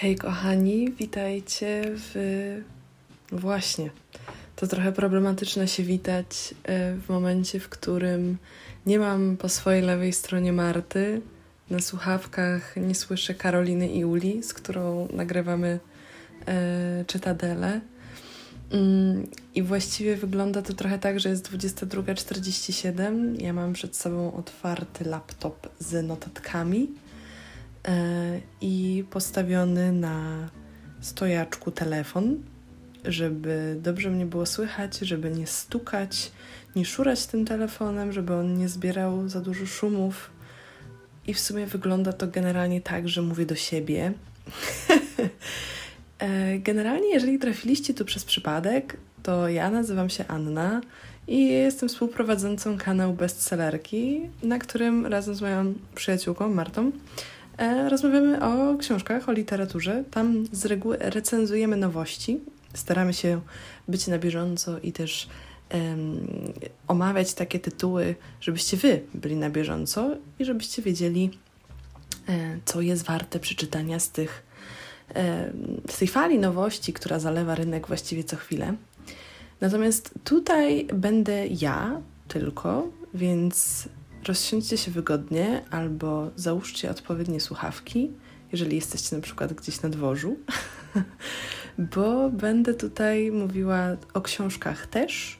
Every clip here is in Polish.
Hej kochani, witajcie w... Właśnie, to trochę problematyczne się witać e, w momencie, w którym nie mam po swojej lewej stronie Marty. Na słuchawkach nie słyszę Karoliny i Uli, z którą nagrywamy e. Mm, I właściwie wygląda to trochę tak, że jest 22.47. Ja mam przed sobą otwarty laptop z notatkami i postawiony na stojaczku telefon, żeby dobrze mnie było słychać, żeby nie stukać, nie szurać tym telefonem, żeby on nie zbierał za dużo szumów. I w sumie wygląda to generalnie tak, że mówię do siebie. E, generalnie, jeżeli trafiliście tu przez przypadek, to ja nazywam się Anna i jestem współprowadzącą kanał Bestsellerki, na którym razem z moją przyjaciółką Martą E, rozmawiamy o książkach, o literaturze. Tam z reguły recenzujemy nowości. Staramy się być na bieżąco i też um, omawiać takie tytuły, żebyście Wy byli na bieżąco i żebyście wiedzieli, e, co jest warte przeczytania z, tych, e, z tej fali nowości, która zalewa rynek właściwie co chwilę. Natomiast tutaj będę ja tylko, więc rozsiądźcie się wygodnie albo załóżcie odpowiednie słuchawki, jeżeli jesteście na przykład gdzieś na dworzu, bo będę tutaj mówiła o książkach też,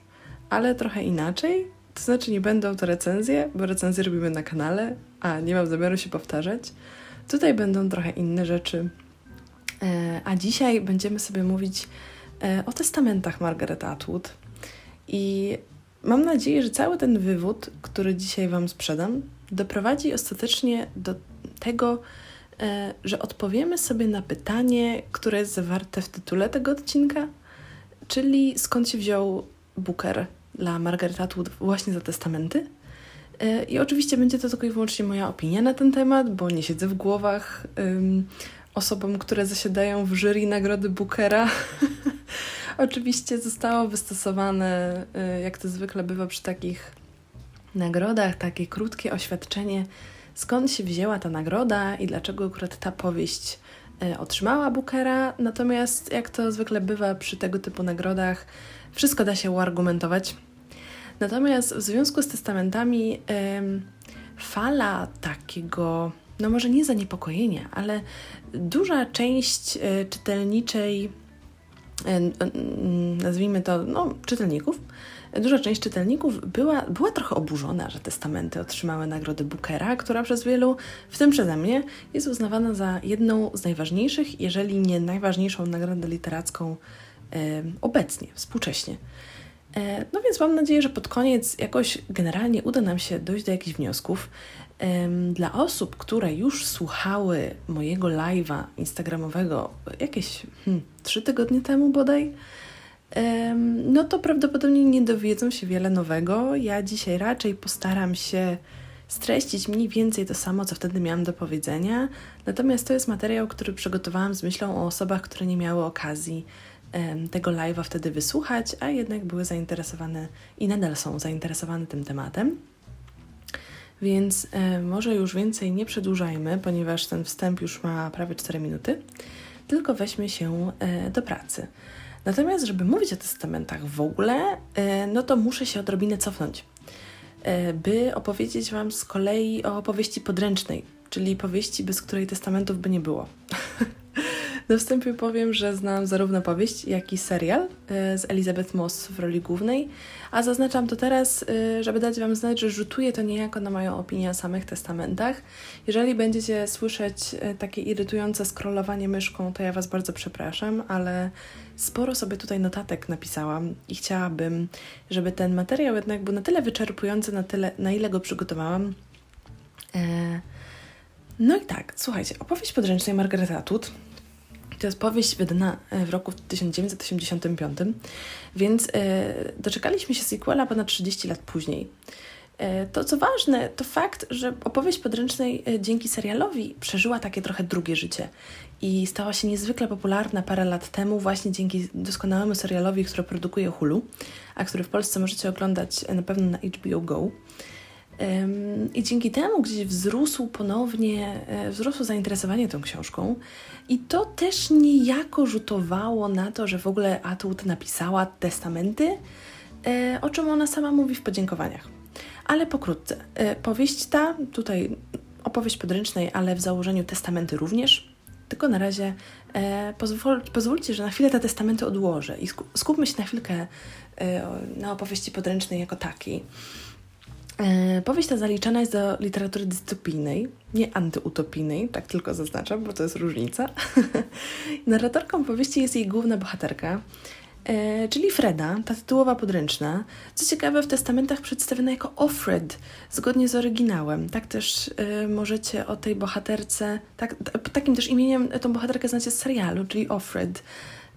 ale trochę inaczej. To znaczy, nie będą to recenzje, bo recenzje robimy na kanale, a nie mam zamiaru się powtarzać. Tutaj będą trochę inne rzeczy. E, a dzisiaj będziemy sobie mówić e, o testamentach Margaret Atwood. I Mam nadzieję, że cały ten wywód, który dzisiaj Wam sprzedam, doprowadzi ostatecznie do tego, e, że odpowiemy sobie na pytanie, które jest zawarte w tytule tego odcinka, czyli skąd się wziął Booker dla Margaret Atwood właśnie za testamenty. E, I oczywiście będzie to tylko i wyłącznie moja opinia na ten temat, bo nie siedzę w głowach um, osobom, które zasiadają w jury nagrody Bookera. Oczywiście zostało wystosowane, y, jak to zwykle bywa przy takich nagrodach, takie krótkie oświadczenie, skąd się wzięła ta nagroda i dlaczego akurat ta powieść y, otrzymała Bookera. Natomiast, jak to zwykle bywa przy tego typu nagrodach, wszystko da się uargumentować. Natomiast w związku z testamentami fala takiego, no może nie zaniepokojenia, ale duża część y, czytelniczej nazwijmy to, no, czytelników, duża część czytelników była, była trochę oburzona, że testamenty otrzymały nagrodę Bookera, która przez wielu, w tym przeze mnie, jest uznawana za jedną z najważniejszych, jeżeli nie najważniejszą nagrodę literacką e, obecnie, współcześnie. E, no więc mam nadzieję, że pod koniec jakoś generalnie uda nam się dojść do jakichś wniosków. Dla osób, które już słuchały mojego live'a instagramowego jakieś hmm, trzy tygodnie temu bodaj, no to prawdopodobnie nie dowiedzą się wiele nowego. Ja dzisiaj raczej postaram się streścić mniej więcej to samo, co wtedy miałam do powiedzenia. Natomiast to jest materiał, który przygotowałam z myślą o osobach, które nie miały okazji tego live'a wtedy wysłuchać, a jednak były zainteresowane i nadal są zainteresowane tym tematem. Więc e, może już więcej nie przedłużajmy, ponieważ ten wstęp już ma prawie 4 minuty, tylko weźmy się e, do pracy. Natomiast, żeby mówić o testamentach w ogóle, e, no to muszę się odrobinę cofnąć, e, by opowiedzieć Wam z kolei o opowieści podręcznej, czyli powieści, bez której testamentów by nie było. Na wstępie powiem, że znam zarówno powieść, jak i serial e, z Elizabeth Moss w roli głównej, a zaznaczam to teraz, e, żeby dać Wam znać, że rzutuje to niejako na moją opinię o samych testamentach. Jeżeli będziecie słyszeć e, takie irytujące scrollowanie myszką, to ja Was bardzo przepraszam, ale sporo sobie tutaj notatek napisałam i chciałabym, żeby ten materiał jednak był na tyle wyczerpujący, na, tyle, na ile go przygotowałam. No i tak, słuchajcie, opowieść podręcznej Margaret Atwood to jest powieść wydana e, w roku 1985, więc e, doczekaliśmy się sequela ponad 30 lat później. E, to co ważne, to fakt, że opowieść podręcznej dzięki serialowi przeżyła takie trochę drugie życie i stała się niezwykle popularna parę lat temu właśnie dzięki doskonałemu serialowi, który produkuje Hulu, a który w Polsce możecie oglądać na pewno na HBO Go. I dzięki temu gdzieś wzrósł ponownie, e, wzrosło zainteresowanie tą książką. I to też niejako rzutowało na to, że w ogóle Atwood napisała testamenty, e, o czym ona sama mówi w podziękowaniach. Ale pokrótce. E, powieść ta, tutaj opowieść podręcznej, ale w założeniu testamenty również. Tylko na razie pozwól, pozwólcie, że na chwilę te testamenty odłożę i skupmy się na chwilkę na opowieści podręcznej jako takiej. E, powieść ta zaliczana jest do literatury dystopijnej, nie antyutopijnej, tak tylko zaznaczam, bo to jest różnica. Narratorką powieści jest jej główna bohaterka, e, czyli Freda, ta tytułowa podręczna. Co ciekawe, w testamentach przedstawiona jako Offred, zgodnie z oryginałem. Tak też e, możecie o tej bohaterce, tak, takim też imieniem tą bohaterkę znacie z serialu, czyli Offred.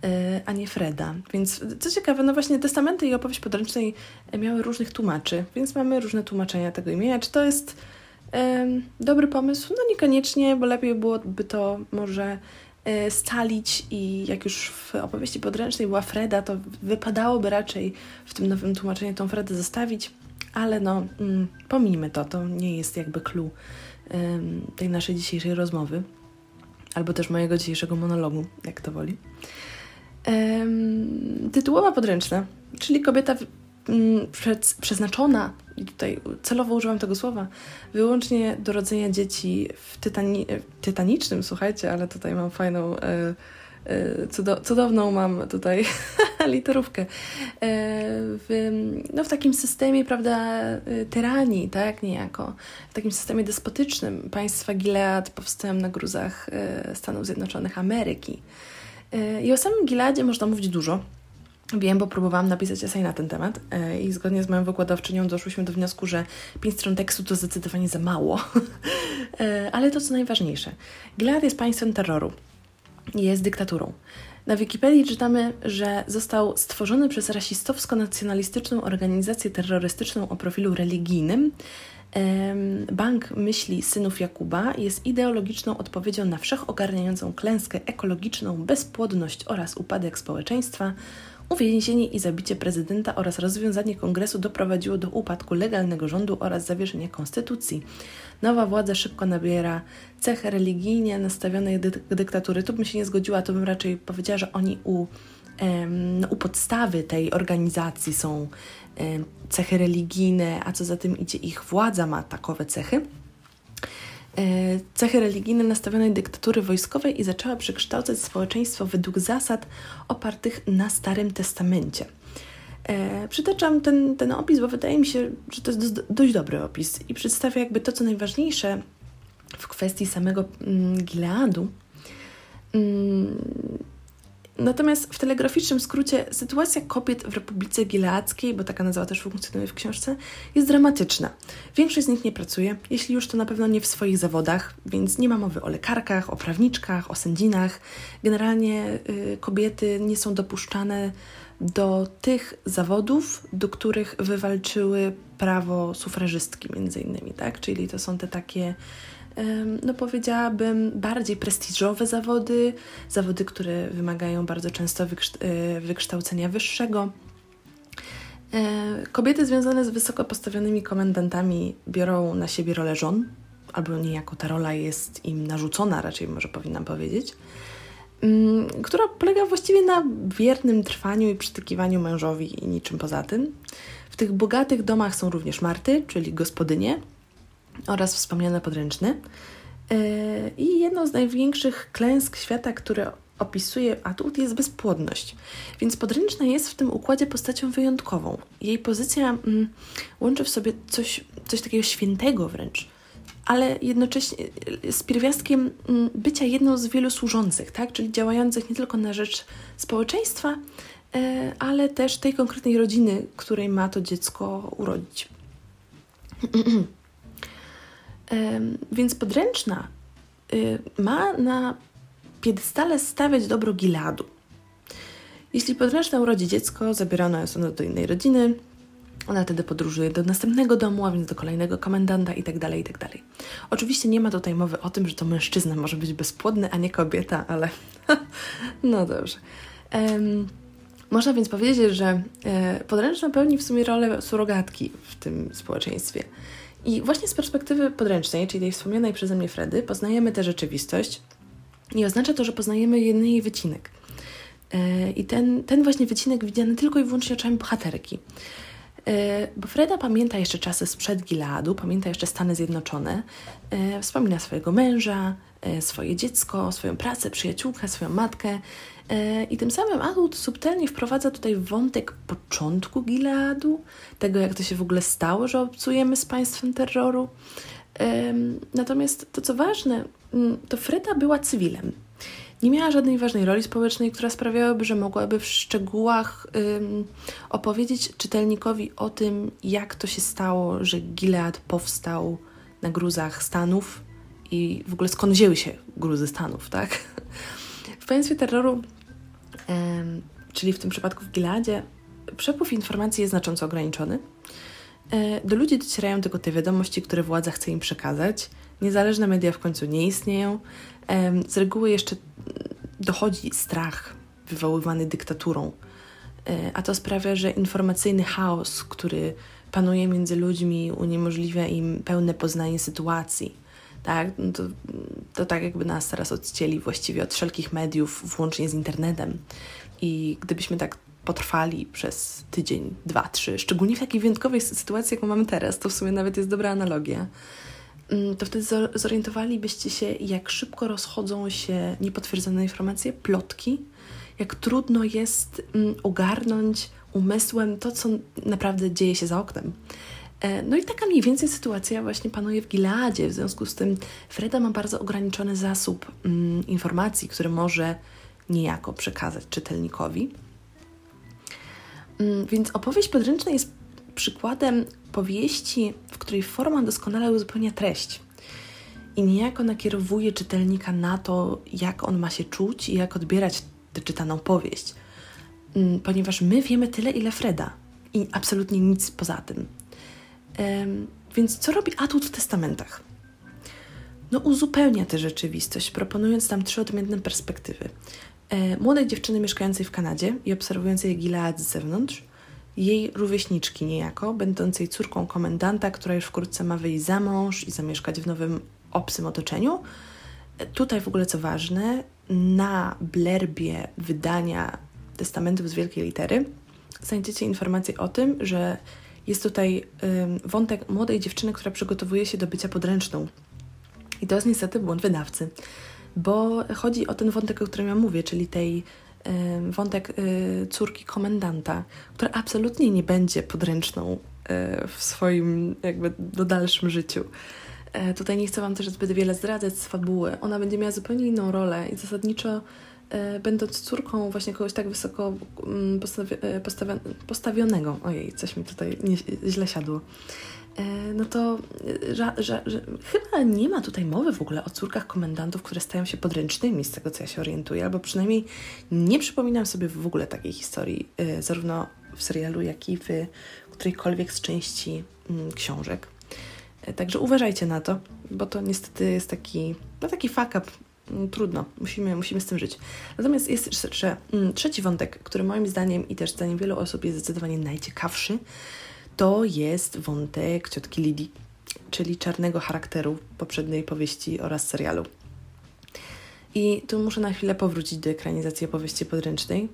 E, a nie Freda. Więc co ciekawe, no właśnie testamenty i opowieść podręcznej miały różnych tłumaczy, więc mamy różne tłumaczenia tego imienia. Czy to jest e, dobry pomysł? No niekoniecznie, bo lepiej byłoby to może e, stalić i jak już w opowieści podręcznej była Freda, to wypadałoby raczej w tym nowym tłumaczeniu tą Fredę zostawić, ale no mm, pomijmy to, to nie jest jakby clue tej naszej dzisiejszej rozmowy, albo też mojego dzisiejszego monologu, jak to woli tytułowa podręczna, czyli kobieta mm, przeznaczona, tutaj celowo używam tego słowa, wyłącznie do rodzenia dzieci w tytani tytanicznym, słuchajcie, ale tutaj mam fajną, e, e, cudo cudowną mam tutaj literówkę, e, w, no, w takim systemie, prawda, tyranii, tak, niejako, w takim systemie despotycznym państwa Gilead powstałem na gruzach Stanów Zjednoczonych Ameryki. I o samym Gileadzie można mówić dużo. Wiem, bo próbowałam napisać esej na ten temat e, i zgodnie z moją wykładowczynią doszłyśmy do wniosku, że pięć stron tekstu to zdecydowanie za mało. E, ale to co najważniejsze. Gilead jest państwem terroru. Jest dyktaturą. Na Wikipedii czytamy, że został stworzony przez rasistowsko-nacjonalistyczną organizację terrorystyczną o profilu religijnym, Bank Myśli Synów Jakuba jest ideologiczną odpowiedzią na wszechogarniającą klęskę ekologiczną, bezpłodność oraz upadek społeczeństwa. Uwięzienie i zabicie prezydenta oraz rozwiązanie kongresu doprowadziło do upadku legalnego rządu oraz zawieszenia konstytucji. Nowa władza szybko nabiera cech religijnie nastawionej dy dyktatury. Tu bym się nie zgodziła, to bym raczej powiedziała, że oni u, no, u podstawy tej organizacji są cechy religijne, a co za tym idzie, ich władza ma takowe cechy. E, cechy religijne nastawionej dyktatury wojskowej i zaczęła przekształcać społeczeństwo według zasad opartych na Starym Testamencie. E, przytaczam ten, ten opis, bo wydaje mi się, że to jest dość dobry opis i przedstawia jakby to, co najważniejsze w kwestii samego mm, Gileadu. Mm, Natomiast w telegraficznym skrócie sytuacja kobiet w Republice Gileackiej, bo taka nazwa też funkcjonuje w książce, jest dramatyczna. Większość z nich nie pracuje, jeśli już to na pewno nie w swoich zawodach, więc nie ma mowy o lekarkach, o prawniczkach, o sędzinach. Generalnie y, kobiety nie są dopuszczane do tych zawodów, do których wywalczyły prawo sufrażystki między innymi, tak? Czyli to są te takie no powiedziałabym, bardziej prestiżowe zawody, zawody, które wymagają bardzo często e, wykształcenia wyższego. E, kobiety związane z wysoko postawionymi komendantami biorą na siebie rolę żon, albo niejako ta rola jest im narzucona, raczej może powinnam powiedzieć, która polega właściwie na wiernym trwaniu i przytykiwaniu mężowi i niczym poza tym. W tych bogatych domach są również marty, czyli gospodynie, oraz wspomniane podręczne. E, I jedną z największych klęsk świata, które opisuje Atut, jest bezpłodność. Więc podręczna jest w tym układzie postacią wyjątkową. Jej pozycja mm, łączy w sobie coś, coś takiego świętego wręcz, ale jednocześnie e, z pierwiastkiem mm, bycia jedną z wielu służących, tak? czyli działających nie tylko na rzecz społeczeństwa, e, ale też tej konkretnej rodziny, której ma to dziecko urodzić. Więc podręczna y, ma na piedestale stawiać dobro Giladu. Jeśli podręczna urodzi dziecko, zabierana jest ono do innej rodziny, ona wtedy podróżuje do następnego domu, a więc do kolejnego komendanta itd., tak itd. Tak Oczywiście nie ma tutaj mowy o tym, że to mężczyzna może być bezpłodny, a nie kobieta, ale no dobrze. Um, można więc powiedzieć, że e, podręczna pełni w sumie rolę surogatki w tym społeczeństwie. I właśnie z perspektywy podręcznej, czyli tej wspomnianej przeze mnie Fredy, poznajemy tę rzeczywistość i oznacza to, że poznajemy jeden jej wycinek. E, I ten, ten właśnie wycinek widziany tylko i wyłącznie oczami bohaterki. E, bo Freda pamięta jeszcze czasy sprzed Gileadu, pamięta jeszcze Stany Zjednoczone, e, wspomina swojego męża, swoje dziecko, swoją pracę, przyjaciółkę, swoją matkę i tym samym Adult subtelnie wprowadza tutaj wątek początku Gileadu, tego jak to się w ogóle stało, że obcujemy z państwem terroru. Natomiast to co ważne, to Freda była cywilem. Nie miała żadnej ważnej roli społecznej, która sprawiałaby, że mogłaby w szczegółach opowiedzieć czytelnikowi o tym, jak to się stało, że Gilead powstał na gruzach Stanów i w ogóle skąd wzięły się gruzy Stanów, tak? Państwie terroru, czyli w tym przypadku w Gileadzie, przepływ informacji jest znacząco ograniczony. E, do ludzi docierają tylko te wiadomości, które władza chce im przekazać. Niezależne media w końcu nie istnieją. Z reguły jeszcze dochodzi strach wywoływany dyktaturą, e, a to sprawia, że informacyjny chaos, który panuje między ludźmi, uniemożliwia im pełne poznanie sytuacji. Tak? No to, to tak jakby nas teraz odcięli właściwie od wszelkich mediów, włącznie z internetem. I gdybyśmy tak potrwali przez tydzień, dwa, trzy, szczególnie w takiej wyjątkowej sytuacji, jaką mamy teraz, to w sumie nawet jest dobra analogia, mm, to wtedy zorientowalibyście się, jak szybko rozchodzą się niepotwierdzone informacje, plotki, jak trudno jest mm, ogarnąć umysłem to, co naprawdę dzieje się za oknem. E, no i taka mniej więcej sytuacja właśnie panuje w Gileadzie. W związku z tym Freda ma bardzo ograniczony zasób mm, informacji, które może niejako przekazać czytelnikowi. Mm, więc opowieść podręczna jest przykładem powieści, w której forma doskonale uzupełnia treść i niejako nakierowuje czytelnika na to, jak on ma się czuć i jak odbierać tę czytaną powieść. Mm, ponieważ my wiemy tyle, ile Freda i absolutnie nic poza tym. Więc co robi Atut w testamentach? No, uzupełnia tę rzeczywistość, proponując tam trzy odmienne perspektywy. E, młodej dziewczyny mieszkającej w Kanadzie i obserwującej Gilead z zewnątrz, jej rówieśniczki niejako, będącej córką komendanta, która już wkrótce ma wyjść za mąż i zamieszkać w nowym obcym otoczeniu. E, tutaj w ogóle co ważne, na blerbie wydania testamentów z wielkiej litery znajdziecie informację o tym, że jest tutaj wątek młodej dziewczyny, która przygotowuje się do bycia podręczną. I to jest niestety błąd wydawcy bo chodzi o ten wątek, o którym ja mówię, czyli tej wątek y, córki komendanta, która absolutnie nie będzie podręczną y, w swoim jakby do dalszym życiu. E, tutaj nie chcę Wam też zbyt wiele zdradzać z fabuły. Ona będzie miała zupełnie inną rolę i zasadniczo będąc córką właśnie kogoś tak wysoko mm, e, postawionego, ojej, coś mi tutaj nie, źle siadło, E, no to że, że, że, chyba nie ma tutaj mowy w ogóle o córkach komendantów, które stają się podręcznymi, z tego co ja się orientuję, albo przynajmniej nie przypominam sobie w ogóle takiej historii, e, zarówno w serialu, jak i w którejkolwiek z części mm, książek. E, także uważajcie na to, bo to niestety jest taki, no taki fuck up. Mm, trudno, musimy, musimy z tym żyć. Natomiast jest jeszcze mm, trzeci wątek, który moim zdaniem i też zdaniem wielu osób jest zdecydowanie najciekawszy, to jest wątek ciotki Lidii, czyli czarnego charakteru poprzedniej powieści oraz serialu. I tu muszę na chwilę powrócić do ekranizacji opowieści podręcznej,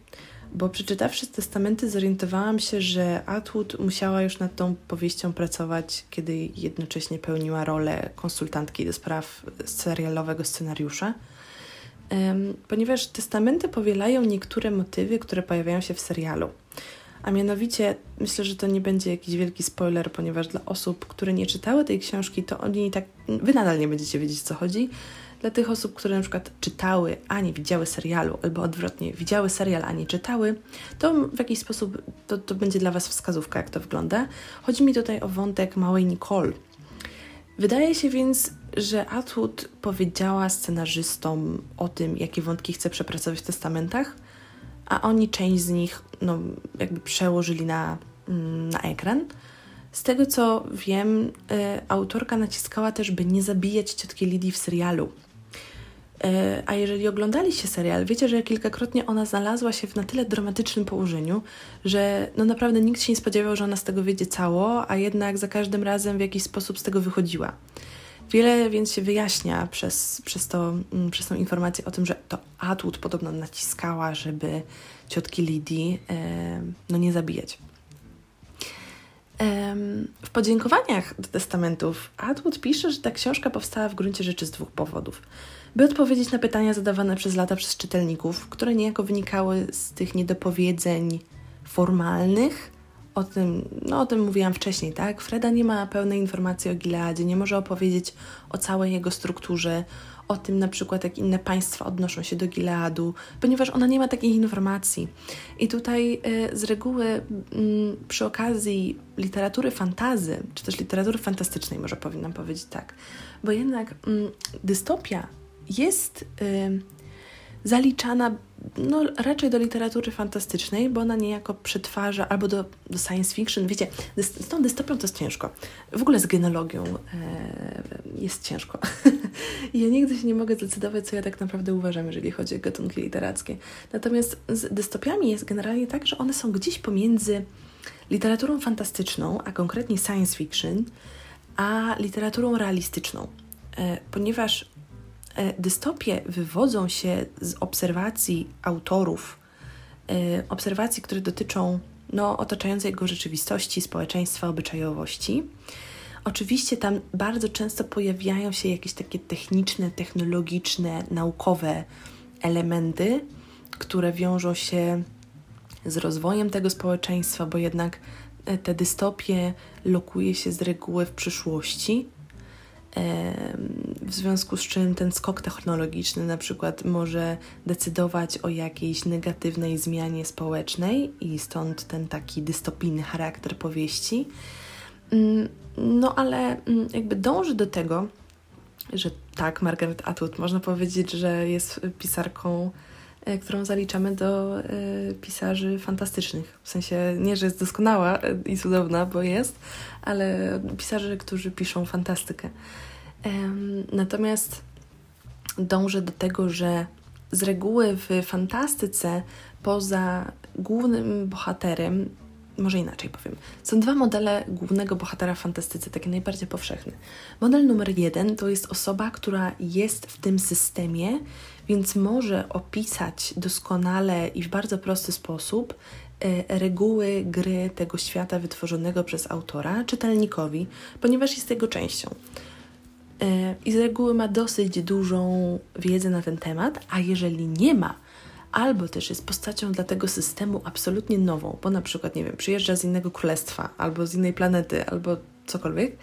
bo przeczytawszy testamenty zorientowałam się, że Atwood musiała już nad tą powieścią pracować, kiedy jednocześnie pełniła rolę konsultantki do spraw serialowego scenariusza, ponieważ testamenty powielają niektóre motywy, które pojawiają się w serialu. A mianowicie, myślę, że to nie będzie jakiś wielki spoiler, ponieważ dla osób, które nie czytały tej książki, to oni tak, wy nadal nie będziecie wiedzieć, co chodzi. Dla tych osób, które na przykład czytały, a nie widziały serialu, albo odwrotnie, widziały serial, a nie czytały, to w jakiś sposób to, to będzie dla Was wskazówka, jak to wygląda. Chodzi mi tutaj o wątek małej Nicole. Wydaje się więc, że Atwood powiedziała scenarzystom o tym, jakie wątki chce przepracować w testamentach, a oni część z nich no, jakby przełożyli na, mm, na ekran. Z tego co wiem, y, autorka naciskała też, by nie zabijać ciotki Lidii w serialu. E, a jeżeli oglądaliście serial, wiecie, że kilkakrotnie ona znalazła się w na tyle dramatycznym położeniu, że no naprawdę nikt się nie spodziewał, że ona z tego wiedzie cało, a jednak za każdym razem w jakiś sposób z tego wychodziła. Wiele więc się wyjaśnia przez, przez, to, mm, przez tą informację o tym, że to Atwood podobno naciskała, żeby ciotki Lidii e, no nie zabijać. E, w podziękowaniach do testamentów Atwood pisze, że ta książka powstała w gruncie rzeczy z dwóch powodów. By odpowiedzieć na pytania zadawane przez lata przez czytelników, które niejako wynikały z tych niedopowiedzeń formalnych, o tym, no o tym mówiłam wcześniej, tak? Freda nie ma pełnej informacji o Gileadzie, nie może opowiedzieć o całej jego strukturze, o tym na przykład, jak inne państwa odnoszą się do Gileadu, ponieważ ona nie ma takich informacji. I tutaj y, z reguły y, przy okazji literatury fantazy, czy też literatury fantastycznej, może powinnam powiedzieć tak, bo jednak y, dystopia jest y, zaliczana no, raczej do literatury fantastycznej, bo ona niejako przetwarza, albo do, do science fiction. Wiecie, z tą dystopią to jest ciężko. W ogóle z genealogią e, jest ciężko. Ja nigdy się nie mogę zdecydować, co ja tak naprawdę uważam, jeżeli chodzi o gatunki literackie. Natomiast z dystopiami jest generalnie tak, że one są gdzieś pomiędzy literaturą fantastyczną, a konkretnie science fiction, a literaturą realistyczną. E, ponieważ dystopie wywodzą się z obserwacji autorów, e, obserwacji, które dotyczą no, otaczającej go rzeczywistości, społeczeństwa, obyczajowości. Oczywiście tam bardzo często pojawiają się jakieś takie techniczne, technologiczne, naukowe elementy, które wiążą się z rozwojem tego społeczeństwa, bo jednak e, te dystopie lokuje się z reguły w przyszłości, w związku z czym ten skok technologiczny na przykład może decydować o jakiejś negatywnej zmianie społecznej i stąd ten taki dystopijny charakter powieści. Mm, no ale mm, jakby dąży do tego, że tak, Margaret Atwood można powiedzieć, że jest pisarką, e, którą zaliczamy do e, pisarzy fantastycznych. W sensie nie, że jest doskonała i cudowna, bo jest, ale pisarzy, którzy piszą fantastykę. Natomiast dążę do tego, że z reguły w fantastyce poza głównym bohaterem, może inaczej powiem, są dwa modele głównego bohatera w fantastyce, takie najbardziej powszechne. Model numer jeden to jest osoba, która jest w tym systemie, więc może opisać doskonale i w bardzo prosty sposób e, reguły gry tego świata wytworzonego przez autora czytelnikowi, ponieważ jest jego częścią. E, i z reguły ma dosyć dużą wiedzę na ten temat, a jeżeli nie ma, albo też jest postacią dla tego systemu absolutnie nową, bo na przykład, nie wiem, przyjeżdża z innego królestwa, albo z innej planety, albo cokolwiek,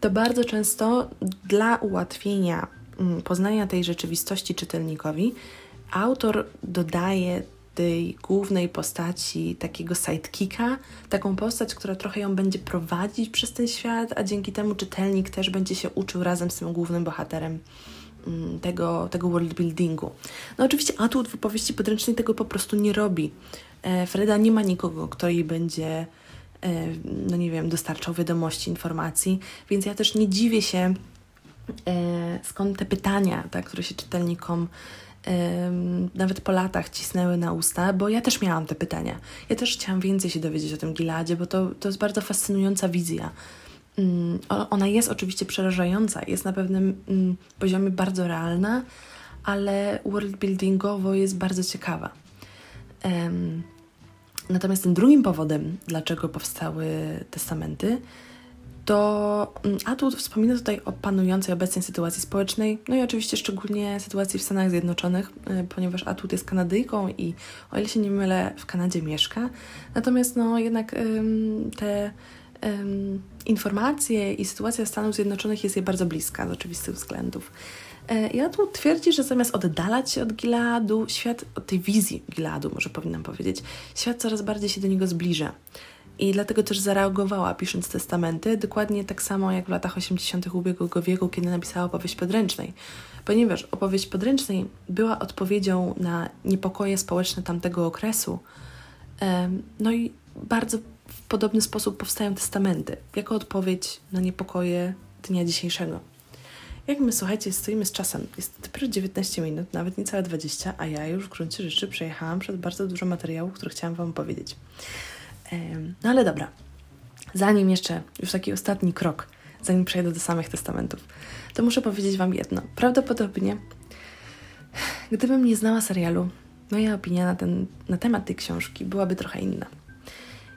to bardzo często dla ułatwienia mm, poznania tej rzeczywistości czytelnikowi, autor dodaje tej głównej postaci takiego sidekicka, taką postać, która trochę ją będzie prowadzić przez ten świat, a dzięki temu czytelnik też będzie się uczył razem z tym głównym bohaterem mm, tego, tego world buildingu. No oczywiście Atwood w opowieści podręcznej tego po prostu nie robi. E, Freda nie ma nikogo, kto jej będzie e, no nie wiem, dostarczał wiadomości, informacji, więc ja też nie dziwię się, e, skąd te pytania, tak, które się czytelnikom nawet po latach cisnęły na usta, bo ja też miałam te pytania. Ja też chciałam więcej się dowiedzieć o tym Giladzie, bo to, to jest bardzo fascynująca wizja. Mm, ona jest oczywiście przerażająca, jest na pewnym mm, poziomie bardzo realna, ale worldbuildingowo jest bardzo ciekawa. Natomiast tym drugim powodem, dlaczego powstały testamenty, to mm, Atwood wspomina tutaj o panującej obecnej sytuacji społecznej, no i oczywiście szczególnie sytuacji w Stanach Zjednoczonych, y, ponieważ Atwood jest Kanadyjką i o ile się nie mylę, w Kanadzie mieszka. Natomiast no jednak te informacje i sytuacja Stanów Zjednoczonych jest jej bardzo bliska z oczywistych względów. E, I Atwood twierdzi, że zamiast oddalać się od Gileadu, świat, od tej wizji Gileadu, może powinnam powiedzieć, świat coraz bardziej się do niego zbliża. I dlatego też zareagowała pisząc testamenty, dokładnie tak samo jak w latach 80. ubiegłego wieku, kiedy napisała opowieść podręcznej. Ponieważ opowieść podręcznej była odpowiedzią na niepokoje społeczne tamtego okresu, no i bardzo w podobny sposób powstają testamenty, jako odpowiedź na niepokoje dnia dzisiejszego. Jak my, słuchajcie, stoimy z czasem. Jest dopiero 19 minut, nawet niecałe 20, a ja już w gruncie rzeczy przejechałam przez bardzo dużo materiałów, które chciałam Wam powiedzieć. No ale dobra, zanim jeszcze, już taki ostatni krok, zanim przejdę do samych testamentów, to muszę powiedzieć Wam jedno. Prawdopodobnie, gdybym nie znała serialu, moja opinia na, ten, na temat tej książki byłaby trochę inna.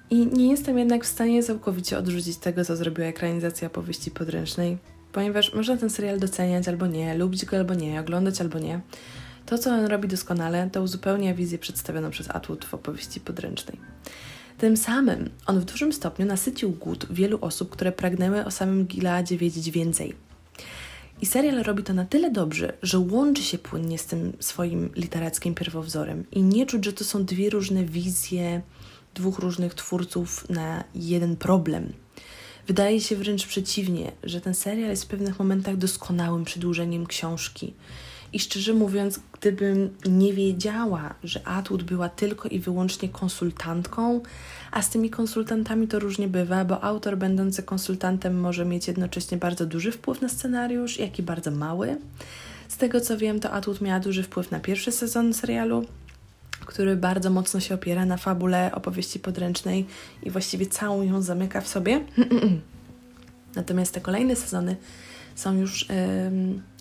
I nie jestem jednak w stanie całkowicie odrzucić tego, co zrobiła ekranizacja powieści podręcznej, ponieważ można ten serial doceniać albo nie, lubić go albo nie, oglądać albo nie. To, co on robi doskonale, to uzupełnia wizję przedstawioną przez Atwood w opowieści podręcznej. Tym samym on w dużym stopniu nasycił głód wielu osób, które pragnęły o samym Gileadzie wiedzieć więcej. I serial robi to na tyle dobrze, że łączy się płynnie z tym swoim literackim pierwowzorem i nie czuć, że to są dwie różne wizje dwóch różnych twórców na jeden problem. Wydaje się wręcz przeciwnie, że ten serial jest w pewnych momentach doskonałym przedłużeniem książki. I szczerze mówiąc, gdybym nie wiedziała, że Atwood była tylko i wyłącznie konsultantką, a z tymi konsultantami to różnie bywa, bo autor będący konsultantem może mieć jednocześnie bardzo duży wpływ na scenariusz, jak i bardzo mały. Z tego co wiem, to Atwood miała duży wpływ na pierwszy sezon serialu, który bardzo mocno się opiera na fabule opowieści podręcznej i właściwie całą ją zamyka w sobie. Natomiast te kolejne sezony są już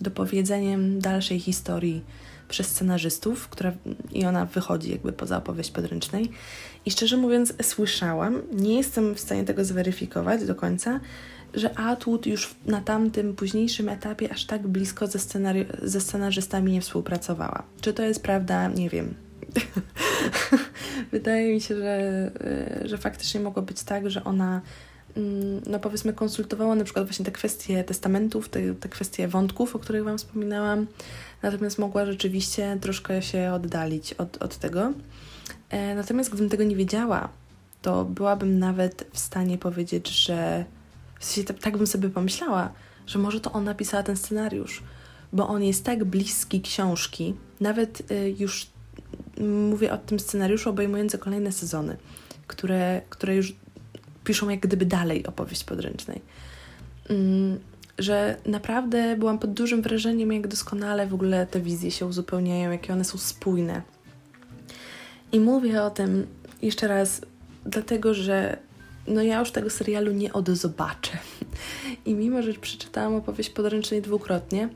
dopowiedzeniem dalszej historii przez scenarzystów, która, i ona wychodzi jakby poza opowieść podręcznej. I szczerze mówiąc, słyszałam, nie jestem w stanie tego zweryfikować do końca, że Atwood już na tamtym późniejszym etapie aż tak blisko ze, scenari- ze scenarzystami nie współpracowała. Czy to jest prawda? Nie wiem. Wydaje mi się, że, y, że faktycznie mogło być tak, że ona no powiedzmy konsultowała na przykład właśnie te kwestie testamentów, te, te kwestie wątków, o których Wam wspominałam, natomiast mogła rzeczywiście troszkę się oddalić od, od tego. E, natomiast gdybym tego nie wiedziała, to byłabym nawet w stanie powiedzieć, że w sensie tak, tak bym sobie pomyślała, że może to ona pisała ten scenariusz, bo on jest tak bliski książki, nawet y, już mówię o tym scenariuszu obejmującym kolejne sezony, które, które już piszą jak gdyby dalej opowieść podręcznej. Mm, że naprawdę byłam pod dużym wrażeniem, jak doskonale w ogóle te wizje się uzupełniają, jakie one są spójne. I mówię o tym jeszcze raz, dlatego że no ja już tego serialu nie odozobaczę. I mimo, że przeczytałam opowieść podręcznej dwukrotnie,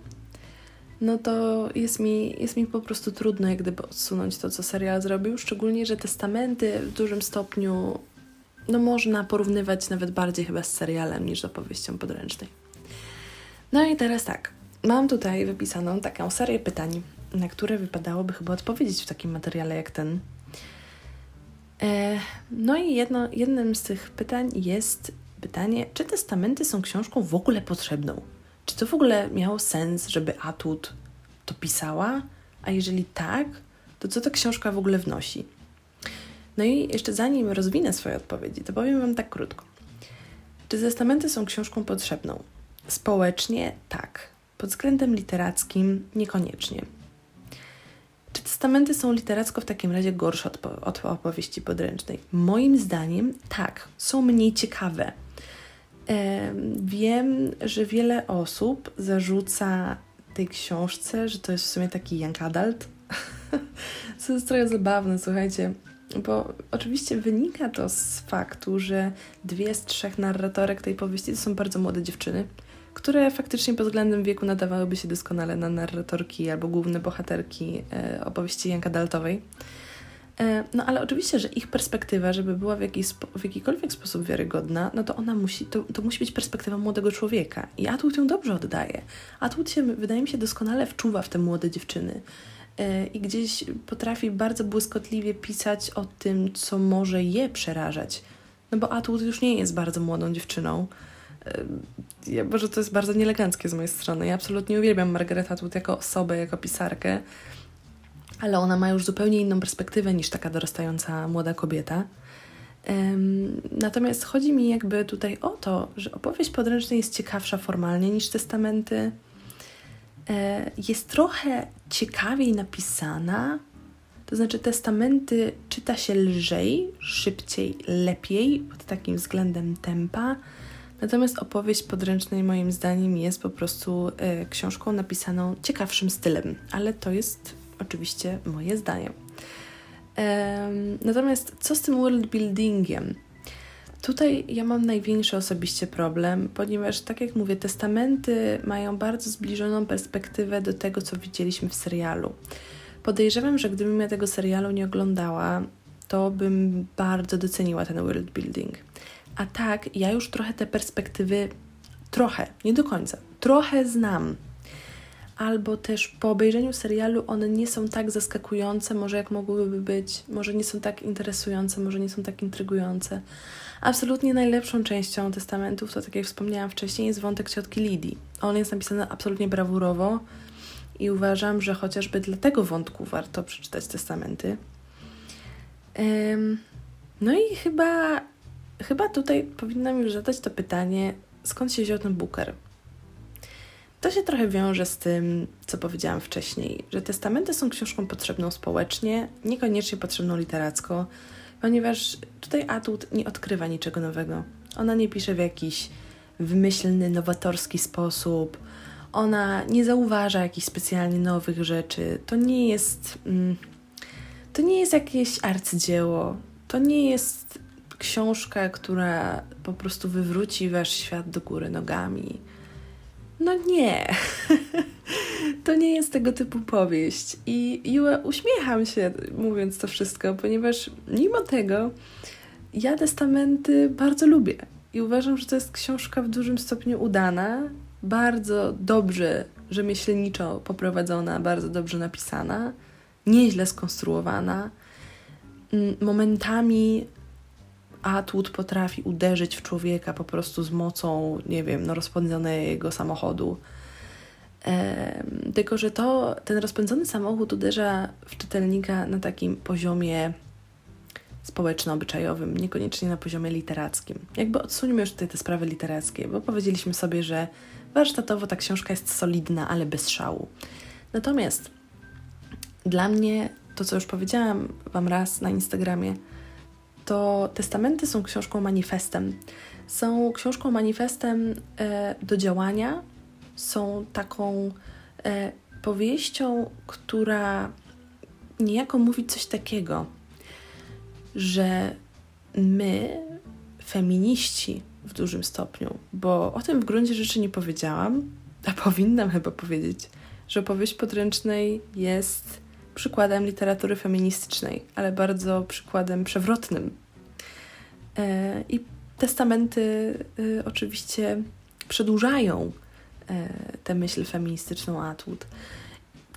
no to jest mi, jest mi po prostu trudno jak gdyby odsunąć to, co serial zrobił, szczególnie, że testamenty w dużym stopniu no można porównywać nawet bardziej chyba z serialem niż z opowieścią podręcznej. No i teraz tak, mam tutaj wypisaną taką serię pytań, na które wypadałoby chyba odpowiedzieć w takim materiale jak ten. E, no i jedno, jednym z tych pytań jest pytanie, czy testamenty są książką w ogóle potrzebną? Czy to w ogóle miało sens, żeby Atut to pisała? A jeżeli tak, to co ta książka w ogóle wnosi? No i jeszcze zanim rozwinę swoje odpowiedzi, to powiem Wam tak krótko. Czy testamenty są książką potrzebną? Społecznie tak. Pod względem literackim niekoniecznie. Czy testamenty są literacko w takim razie gorsze od, od opowieści podręcznej? Moim zdaniem tak, są mniej ciekawe. Wiem, że wiele osób zarzuca tej książce, że to jest w sumie taki young adult, co jest trochę zabawne, słuchajcie, bo oczywiście wynika to z faktu, że dwie z trzech narratorek tej powieści to są bardzo młode dziewczyny, które faktycznie pod względem wieku nadawałyby się doskonale na narratorki albo główne bohaterki e, opowieści young adultowej. E, no ale oczywiście, że ich perspektywa, żeby była w, jakiś, w jakikolwiek sposób wiarygodna, no to ona musi, to, to musi być perspektywa młodego człowieka. I Atwood ją dobrze oddaje. Atwood się, wydaje mi się, doskonale wczuwa w te młode dziewczyny. E, I gdzieś potrafi bardzo błyskotliwie pisać o tym, co może je przerażać. No bo Atwood już nie jest bardzo młodą dziewczyną. E, ja, Boże, to jest bardzo nieeleganckie z mojej strony. Ja absolutnie uwielbiam Margaret Atwood jako osobę, jako pisarkę ale ona ma już zupełnie inną perspektywę niż taka dorastająca młoda kobieta. Natomiast chodzi mi jakby tutaj o to, że opowieść podręczna jest ciekawsza formalnie niż testamenty. E, jest trochę ciekawiej napisana, to znaczy testamenty czyta się lżej, szybciej, lepiej pod takim względem tempa. Natomiast opowieść podręcznej moim zdaniem jest po prostu e, książką napisaną ciekawszym stylem, ale to jest oczywiście moje zdanie. Natomiast co z tym world buildingiem? Tutaj ja mam największy osobiście problem, ponieważ, tak jak mówię, testamenty mają bardzo zbliżoną perspektywę do tego, co widzieliśmy w serialu. Podejrzewam, że gdybym ja tego serialu nie oglądała, to bym bardzo doceniła ten world building. A tak, ja już trochę te perspektywy, trochę, nie do końca, trochę znam. Albo też po obejrzeniu serialu one nie są tak zaskakujące, może jak mogłyby być, może nie są tak interesujące, może nie są tak intrygujące. Absolutnie najlepszą częścią testamentów, to tak jak wspomniałam wcześniej, jest wątek ciotki Lidii. On jest napisany absolutnie brawurowo i uważam, że chociażby dla tego wątku warto przeczytać testamenty. No i chyba, chyba tutaj powinnam już zadać to pytanie, skąd się wziął ten Booker? To się trochę wiąże z tym, co powiedziałam wcześniej, że testamenty są książką potrzebną społecznie, niekoniecznie potrzebną literacko, ponieważ tutaj Atwood nie odkrywa niczego nowego. Ona nie pisze w jakiś wymyślny, nowatorski sposób. Ona nie zauważa jakichś specjalnie nowych rzeczy. To nie jest. Mm, to nie jest jakieś arcydzieło. To nie jest książka, która po prostu wywróci wasz świat do góry nogami. No nie. to nie jest tego typu powieść. I, I uśmiecham się mówiąc to wszystko, ponieważ mimo tego ja testamenty bardzo lubię. I uważam, że to jest książka w dużym stopniu udana, bardzo dobrze rzemieślniczo poprowadzona, bardzo dobrze napisana, nieźle skonstruowana. Mm, momentami Atwood potrafi uderzyć w człowieka po prostu z mocą, nie wiem, no, rozpędzonego samochodu. tylko, że to, ten rozpędzony samochód uderza w czytelnika na takim poziomie społeczno-obyczajowym, niekoniecznie na poziomie literackim. Jakby odsuńmy już tutaj te sprawy literackie, bo powiedzieliśmy sobie, że warsztatowo ta książka jest solidna, ale bez szału. Natomiast dla mnie, to co już powiedziałam Wam raz na Instagramie, to testamenty są książką manifestem. Są książką manifestem e, do działania, są taką e, powieścią, która niejako mówi coś takiego, że my, feminiści w dużym stopniu, bo o tym w gruncie rzeczy nie powiedziałam, a powinnam chyba powiedzieć, że powieść podręcznej jest przykładem literatury feministycznej, ale bardzo przykładem przewrotnym. E, I testamenty e, oczywiście przedłużają e, tę myśl feministyczną Atwood.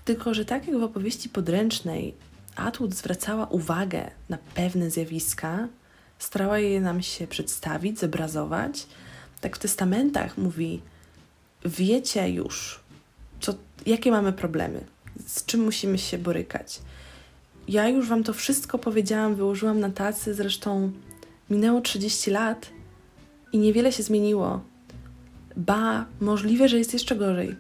Tylko, że tak jak w opowieści podręcznej Atwood zwracała uwagę na pewne zjawiska, starała je nam się przedstawić, zobrazować, tak w testamentach mówi: Wiecie już, co, jakie mamy problemy, z czym musimy się borykać. Ja już Wam to wszystko powiedziałam, wyłożyłam na tacy, zresztą minęło 30 lat i niewiele się zmieniło. Ba, możliwe, że jest jeszcze gorzej.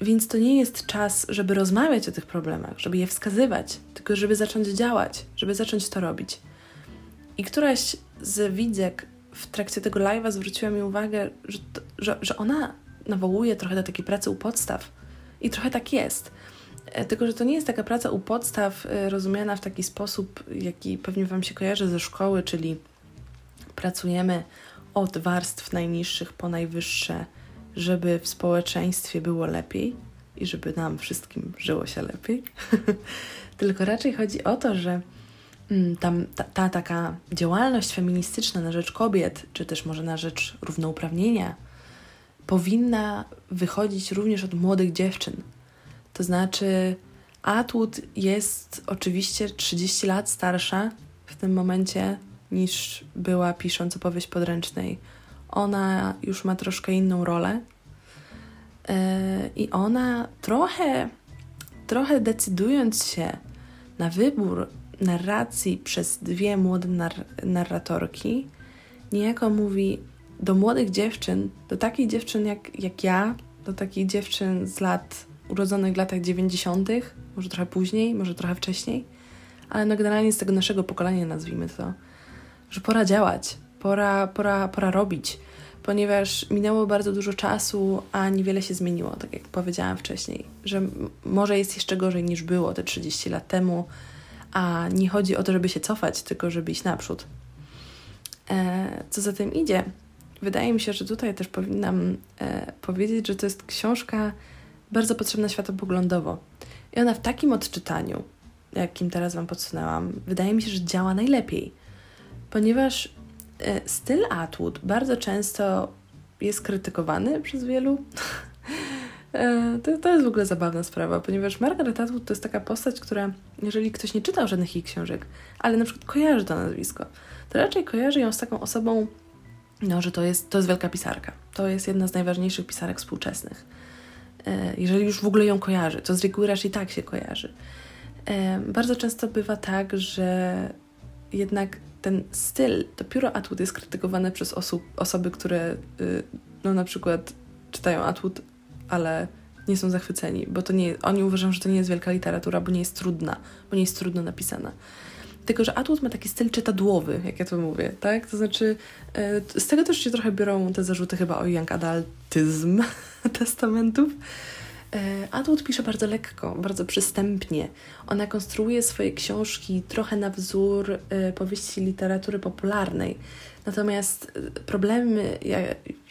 Więc to nie jest czas, żeby rozmawiać o tych problemach, żeby je wskazywać, tylko żeby zacząć działać, żeby zacząć to robić. I któraś z widzek w trakcie tego live'a zwróciła mi uwagę, że, to, że, że ona nawołuje trochę do takiej pracy u podstaw. I trochę tak jest. E, tylko, że to nie jest taka praca u podstaw e, rozumiana w taki sposób, jaki pewnie Wam się kojarzy ze szkoły, czyli pracujemy od warstw najniższych po najwyższe, żeby w społeczeństwie było lepiej i żeby nam wszystkim żyło się lepiej. Tylko raczej chodzi o to, że mm, tam ta, ta taka działalność feministyczna na rzecz kobiet, czy też może na rzecz równouprawnienia, powinna wychodzić również od młodych dziewczyn. To znaczy, Atwood jest oczywiście 30 lat starsza w tym momencie niż była pisząc opowieść podręcznej. Ona już ma troszkę inną rolę yy, i ona trochę, trochę decydując się na wybór narracji przez dwie młode nar narratorki, niejako mówi do młodych dziewczyn, do takich dziewczyn jak, jak ja, do takich dziewczyn z lat urodzonych w latach 90., może trochę później, może trochę wcześniej, ale no generalnie z tego naszego pokolenia, nazwijmy to, że pora działać, pora, pora, pora robić, ponieważ minęło bardzo dużo czasu, a niewiele się zmieniło, tak jak powiedziałam wcześniej, że może jest jeszcze gorzej niż było te 30 lat temu, a nie chodzi o to, żeby się cofać, tylko żeby iść naprzód. E, co za tym idzie, wydaje mi się, że tutaj też powinnam e, powiedzieć, że to jest książka bardzo potrzebna światopoglądowo. I ona w takim odczytaniu, jakim teraz Wam podsunęłam, wydaje mi się, że działa najlepiej, ponieważ e, styl Atwood bardzo często jest krytykowany przez wielu. E, to, to jest w ogóle zabawna sprawa, ponieważ Margaret Atwood to jest taka postać, która, jeżeli ktoś nie czytał żadnych jej książek, ale na przykład kojarzy to nazwisko, to raczej kojarzy ją z taką osobą, no, że to jest, to jest wielka pisarka. To jest jedna z najważniejszych pisarek współczesnych. E, jeżeli już w ogóle ją kojarzy, to z reguły raczej tak się kojarzy. E, bardzo często bywa tak, że jednak ten styl, to pióro Atwood jest krytykowane przez osób, osoby, które y, no na przykład czytają Atwood, ale nie są zachwyceni, bo to nie, oni uważają, że to nie jest wielka literatura, bo nie jest trudna, bo nie jest trudno napisana. Tylko, że Atwood ma taki styl czytadłowy, jak ja to mówię, tak? To znaczy, y, z tego też się trochę biorą te zarzuty chyba o young adultyzm testamentów, E, Atwood pisze bardzo lekko, bardzo przystępnie. Ona konstruuje swoje książki trochę na wzór e, powieści literatury popularnej. Natomiast e, problemy,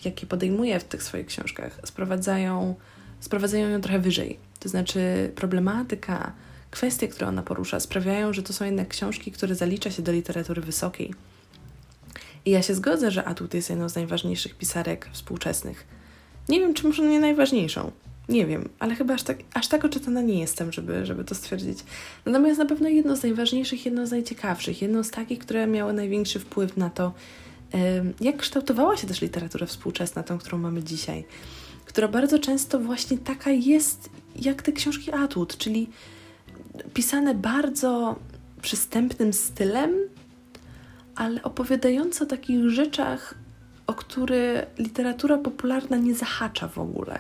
jakie podejmuje w tych swoich książkach, sprowadzają, sprowadzają ją trochę wyżej. To znaczy, problematyka, kwestie, które ona porusza, sprawiają, że to są jednak książki, które zalicza się do literatury wysokiej. I ja się zgodzę, że Atwood jest jedną z najważniejszych pisarek współczesnych. Nie wiem, czy może nie najważniejszą, nie wiem, ale chyba aż tak, aż tak oczytana nie jestem, żeby, żeby to stwierdzić. Natomiast na pewno jedno z najważniejszych, jedno z najciekawszych, jedno z takich, które miały największy wpływ na to, jak kształtowała się też literatura współczesna, tą, którą mamy dzisiaj, która bardzo często właśnie taka jest, jak te książki Atwood, czyli pisane bardzo przystępnym stylem, ale opowiadające o takich rzeczach, o które literatura popularna nie zahacza w ogóle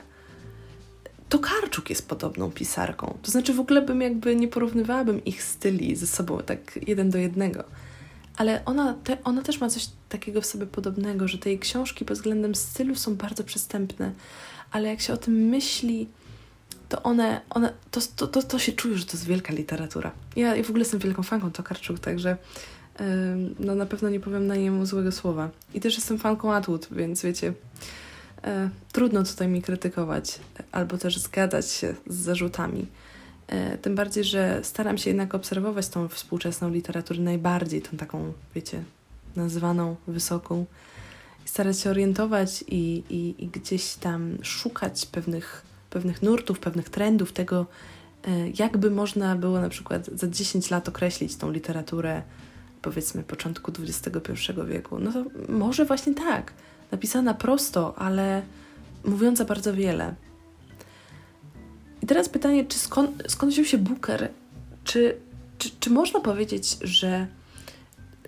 to Karczuk jest podobną pisarką. To znaczy w ogóle bym jakby nie porównywałabym ich styli ze sobą tak jeden do jednego. Ale ona, te, ona też ma coś takiego w sobie podobnego, że te jej książki pod względem stylu są bardzo przystępne, ale jak się o tym myśli, to one, one to, to, to, to się czuje, że to jest wielka literatura. Ja, w ogóle jestem wielką fanką Tokarczuk, także yy, no na pewno nie powiem na niemu złego słowa. I też jestem fanką Atwood, więc wiecie, E, trudno tutaj mi krytykować albo też zgadzać się z zarzutami. E, tym bardziej, że staram się jednak obserwować tą współczesną literaturę najbardziej, tą taką, wiecie, nazywaną wysoką, starać się orientować i, i, i gdzieś tam szukać pewnych, pewnych nurtów, pewnych trendów tego, e, jakby można było na przykład za 10 lat określić tą literaturę, powiedzmy, początku XXI wieku. No to może właśnie tak napisana prosto, ale mówiąca bardzo wiele. I teraz pytanie, czy skąd, skąd wziął się Booker? Czy, czy, czy można powiedzieć, że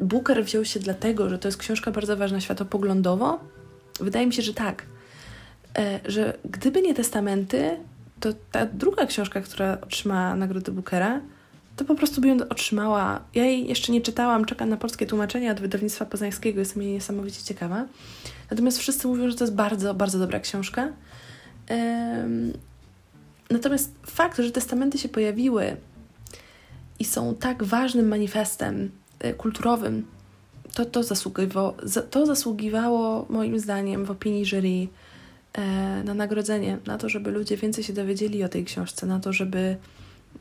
Booker wziął się dlatego, że to jest książka bardzo ważna światopoglądowo? Wydaje mi się, że tak. E, że gdyby nie testamenty, to ta druga książka, która otrzymała nagrodę Bookera, to po prostu by ją otrzymała. Ja jej jeszcze nie czytałam, czekam na polskie tłumaczenie od wydawnictwa poznańskiego, jestem jej niesamowicie ciekawa. Natomiast wszyscy mówią, że to jest bardzo, bardzo dobra książka. Natomiast fakt, że testamenty się pojawiły i są tak ważnym manifestem e, kulturowym, to, to, zasługiwało, to zasługiwało moim zdaniem w opinii jury na nagrodzenie, na to, żeby ludzie więcej się dowiedzieli o tej książce, na to, żeby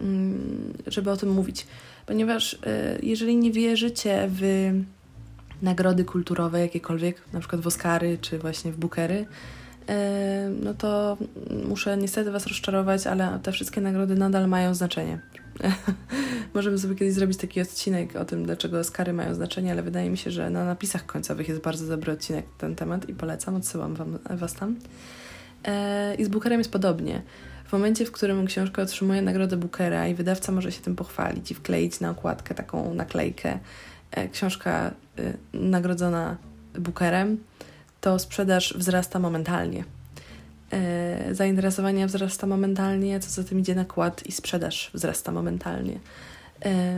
Mm, żeby o tym mówić. Ponieważ y, jeżeli nie wierzycie w nagrody kulturowe jakiekolwiek, na przykład w Oscary czy właśnie w Bookery, y, no to muszę niestety Was rozczarować, ale te wszystkie nagrody nadal mają znaczenie. Możemy sobie kiedyś zrobić taki odcinek o tym, dlaczego Oscary mają znaczenie, ale wydaje mi się, że na napisach końcowych jest bardzo dobry odcinek na ten temat i polecam, odsyłam wam, Was tam. Y, I z Bookerem jest podobnie. W momencie, w którym książka otrzymuje nagrodę Bookera i wydawca może się tym pochwalić i wkleić na okładkę taką naklejkę, e, książka e, nagrodzona Bookerem, to sprzedaż wzrasta momentalnie. E, zainteresowanie wzrasta momentalnie, co za tym idzie nakład i sprzedaż wzrasta momentalnie.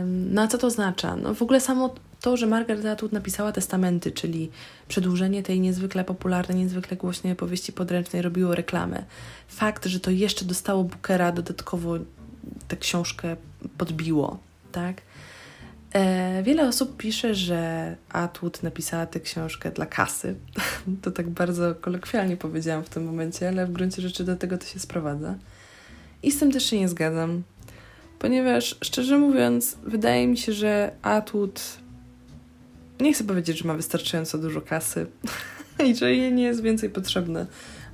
No a co to oznacza? No w ogóle samo to, że Margaret Atwood napisała testamenty, czyli przedłużenie tej niezwykle popularnej, niezwykle głośnej opowieści podręcznej robiło reklamę. Fakt, że to jeszcze dostało Bookera dodatkowo tę książkę podbiło, tak? E, wiele osób pisze, że Atwood napisała tę książkę dla kasy. To tak bardzo kolokwialnie powiedziałam w tym momencie, ale w gruncie rzeczy do tego to się sprowadza. I z tym też się nie zgadzam, ponieważ szczerze mówiąc, wydaje mi się, że Atwood nie chcę powiedzieć, że ma wystarczająco dużo kasy i że jej nie jest więcej potrzebne.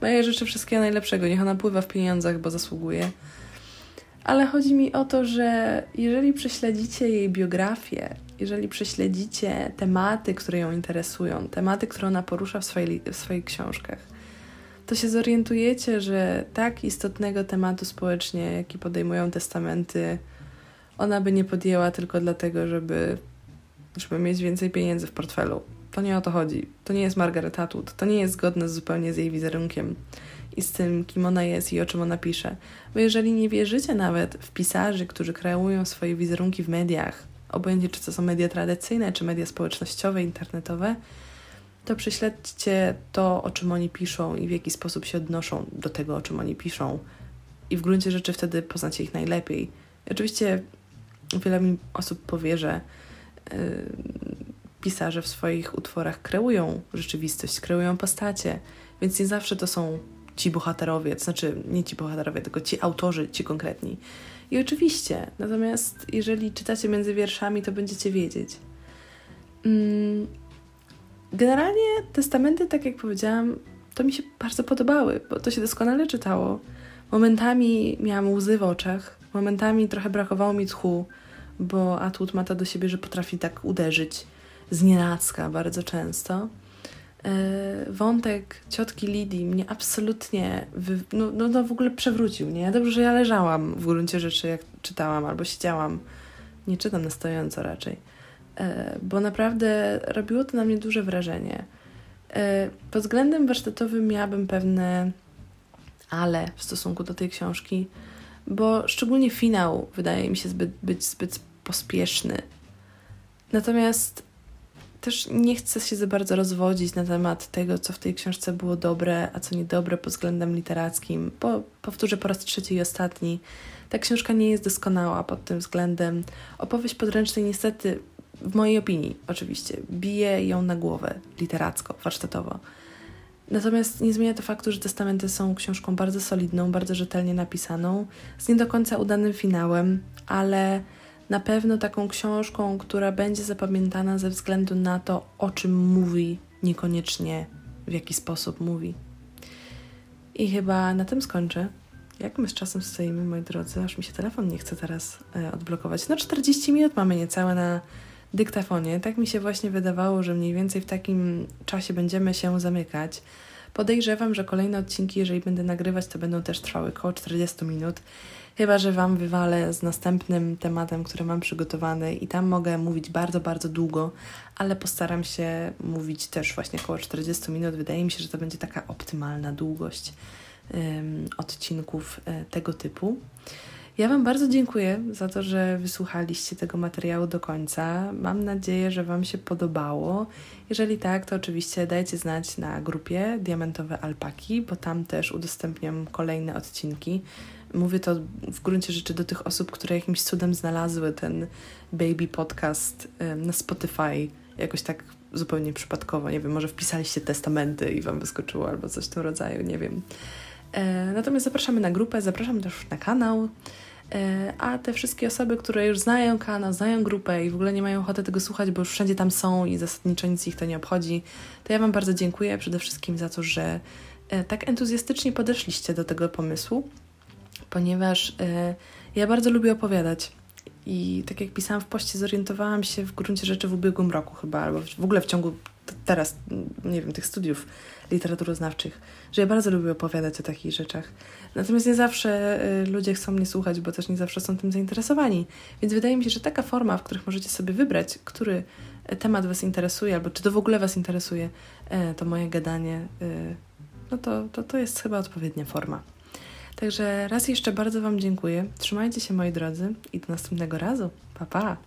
No ja życzę wszystkiego najlepszego, niech ona pływa w pieniądzach, bo zasługuje. Ale chodzi mi o to, że jeżeli prześledzicie jej biografię, jeżeli prześledzicie tematy, które ją interesują, tematy, które ona porusza w, swojej, w swoich książkach, to się zorientujecie, że tak istotnego tematu społecznie, jaki podejmują testamenty, ona by nie podjęła tylko dlatego, żeby żeby mieć więcej pieniędzy w portfelu. To nie o to chodzi. To nie jest Margaret Atwood. To nie jest zgodne zupełnie z jej wizerunkiem i z tym, kim ona jest i o czym ona pisze. Bo jeżeli nie wierzycie nawet w pisarzy, którzy kreują swoje wizerunki w mediach, obojętnie czy to są media tradycyjne, czy media społecznościowe, internetowe, to prześledźcie to, o czym oni piszą i w jaki sposób się odnoszą do tego, o czym oni piszą. I w gruncie rzeczy wtedy poznacie ich najlepiej. I oczywiście wiele mi osób powie, że Y, pisarze w swoich utworach kreują rzeczywistość, kreują postacie, więc nie zawsze to są ci bohaterowie, to znaczy nie ci bohaterowie, tylko ci autorzy, ci konkretni. I oczywiście, natomiast jeżeli czytacie między wierszami, to będziecie wiedzieć. Mm, generalnie testamenty, tak jak powiedziałam, to mi się bardzo podobały, bo to się doskonale czytało. Momentami miałam łzy w oczach, momentami trochę brakowało mi tchu, bo Atwood ma to do siebie, że potrafi tak uderzyć z nienacka bardzo często. E, wątek ciotki Lidii mnie absolutnie wy, no, no, no w ogóle przewrócił. Nie? Dobrze, że ja leżałam w gruncie rzeczy, jak czytałam, albo siedziałam. Nie czytam na stojąco raczej. E, bo naprawdę robiło to na mnie duże wrażenie. E, pod względem warsztatowym miałabym pewne ale w stosunku do tej książki, bo szczególnie finał wydaje mi się zbyt, być zbyt pospieszny. Natomiast też nie chcę się za bardzo rozwodzić na temat tego, co w tej książce było dobre, a co niedobre pod względem literackim, bo powtórzę po raz trzeci i ostatni, ta książka nie jest doskonała pod tym względem. Opowieść podręcznej niestety, w mojej opinii oczywiście, bije ją na głowę literacko, warsztatowo. Natomiast nie zmienia to faktu, że testamenty są książką bardzo solidną, bardzo rzetelnie napisaną, z nie do końca udanym finałem, ale na pewno taką książką, która będzie zapamiętana ze względu na to, o czym mówi, niekoniecznie w jaki sposób mówi. I chyba na tym skończę. Jak my z czasem stoimy, moi drodzy, aż mi się telefon nie chce teraz e, odblokować. No 40 minut mamy niecałe na dyktafonie. Tak mi się właśnie wydawało, że mniej więcej w takim czasie będziemy się zamykać. Podejrzewam, że kolejne odcinki, jeżeli będę nagrywać, to będą też trwały około 40 minut. Chyba, że Wam wywalę z następnym tematem, który mam przygotowany i tam mogę mówić bardzo, bardzo długo, ale postaram się mówić też właśnie około 40 minut. Wydaje mi się, że to będzie taka optymalna długość um, odcinków um, tego typu. Ja Wam bardzo dziękuję za to, że wysłuchaliście tego materiału do końca. Mam nadzieję, że Wam się podobało. Jeżeli tak, to oczywiście dajcie znać na grupie Diamentowe Alpaki, bo tam też udostępniam kolejne odcinki. Mówię to w gruncie rzeczy do tych osób, które jakimś cudem znalazły ten baby podcast na Spotify jakoś tak zupełnie przypadkowo. Nie wiem, może wpisaliście testamenty i Wam wyskoczyło albo coś w tym rodzaju, nie wiem. E, natomiast zapraszamy na grupę, zapraszam też na kanał. E, a te wszystkie osoby, które już znają kanał, znają grupę i w ogóle nie mają ochoty tego słuchać, bo już wszędzie tam są i zasadniczo nic ich to nie obchodzi, to ja Wam bardzo dziękuję przede wszystkim za to, że e, tak entuzjastycznie podeszliście do tego pomysłu, ponieważ e, ja bardzo lubię opowiadać. I tak jak pisałam w poście, zorientowałam się w gruncie rzeczy w ubiegłym roku chyba, albo w ogóle w ciągu teraz, nie wiem, tych studiów literaturoznawczych, że ja bardzo lubię opowiadać o takich rzeczach. Natomiast nie zawsze y, ludzie chcą mnie słuchać, bo też nie zawsze są tym zainteresowani. Więc wydaje mi się, że taka forma, w których możecie sobie wybrać, który temat Was interesuje, albo czy to w ogóle Was interesuje, e, to moje gadanie, y, no to, to, to jest chyba odpowiednia forma. Także raz jeszcze bardzo Wam dziękuję. Trzymajcie się moi drodzy i do następnego razu. Pa pa!